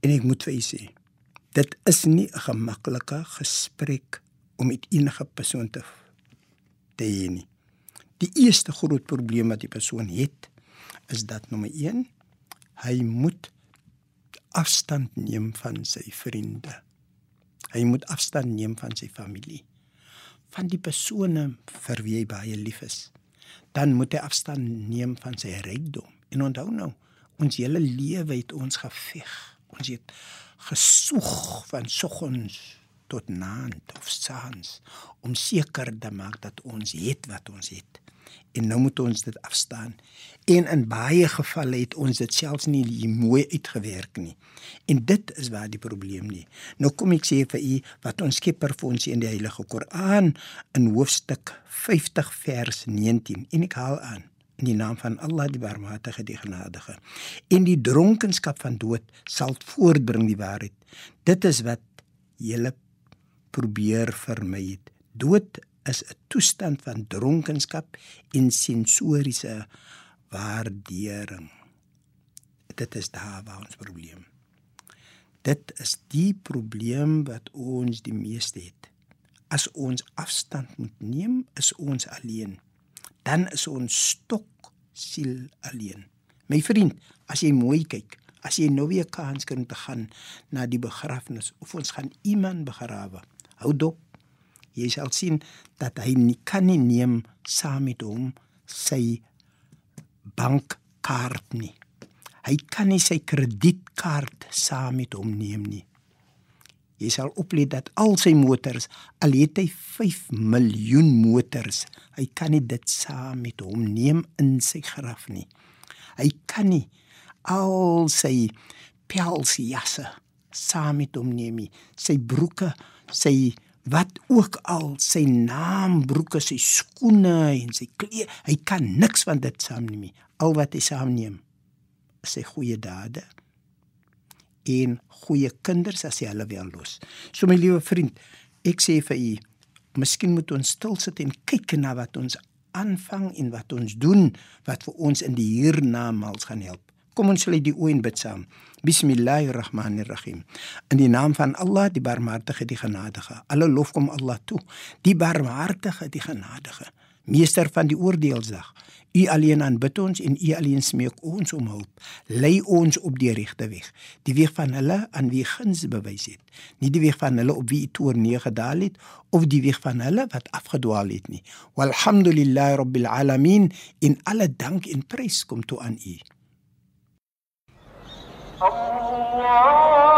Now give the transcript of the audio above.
En ek moet vir u sê, dit is nie 'n gemaklike gesprek om met enige persoon te te hê nie. Die eerste groot probleem wat die persoon het, is dat nommer 1, hy moet afstand neem van sy vriende. Hy moet afstand neem van sy familie, van die persone vir wie hy baie lief is. Dan moet hy afstand neem van sy rykdom. En onthou nou, ons hele lewe het ons geveg. Ons het gesoeg van soggens tot naand of saans om seker te maak dat ons het wat ons het. En nou moet ons dit afstaan. En in baie gevalle het ons dit selfs nie mooi uitgewerk nie. En dit is waar die probleem lê. Nou kom ek sê vir u wat ons Skepper vir ons in die Heilige Koran in hoofstuk 50 vers 19 en ek haal aan in die naam van Allah die barmhartige die genadige. En die dronkenskap van dood sal voortbring die waarheid. Dit is wat julle probeer vermy het. Dood is 'n toestand van dronkenskap en sensoriese waardering. Dit is daar waar ons probleem. Dit is die probleem wat ons die meeste het. As ons afstand moet neem, is ons alleen. Dan is ons stok siel alleen. My vriend, as jy mooi kyk, as jy nou weer kans kry om te gaan na die begrafnis of ons gaan iemand begrawe, hou dop. Jy sal sien dat hy nie kan nie neem saam met hom sy bankkaart nie. Hy kan nie sy kredietkaart saam met hom neem nie. Jy sal oplet dat al sy motors, al het hy 5 miljoen motors, hy kan nie dit saam met hom neem in sy graf nie. Hy kan nie al sy pelsjasse saam met hom neem nie. Sy broeke, sy wat ook al sy naambroeke, sy skoene en sy klere, hy kan niks van dit saamneem nie. Al wat hy saamneem is sy goeie dade en goeie kinders as jy hulle wel los. So my liewe vriend, ek sê vir u, miskien moet ons stil sit en kyk na wat ons aanvang en wat ons doen wat vir ons in die hiernamaals gaan help. Kom ons sluit die oë en bid saam. Bismillahirrahmanirrahim. In die naam van Allah, die Barmhartige, die Genadige. Alle lof kom Allah toe. Die Barmhartige, die Genadige, meester van die oordeelsdag. U alleen aanbid ons en U alleen smeek ons om hulp. Lei ons op die regte weg, die weg van hulle aan wie guns bewys het, nie die weg van hulle op wie U toorn neergedaal het of die weg van hulle wat afgedwaal het nie. Walhamdulillahi rabbil alamin. In alle dank en prys kom toe aan U. Allah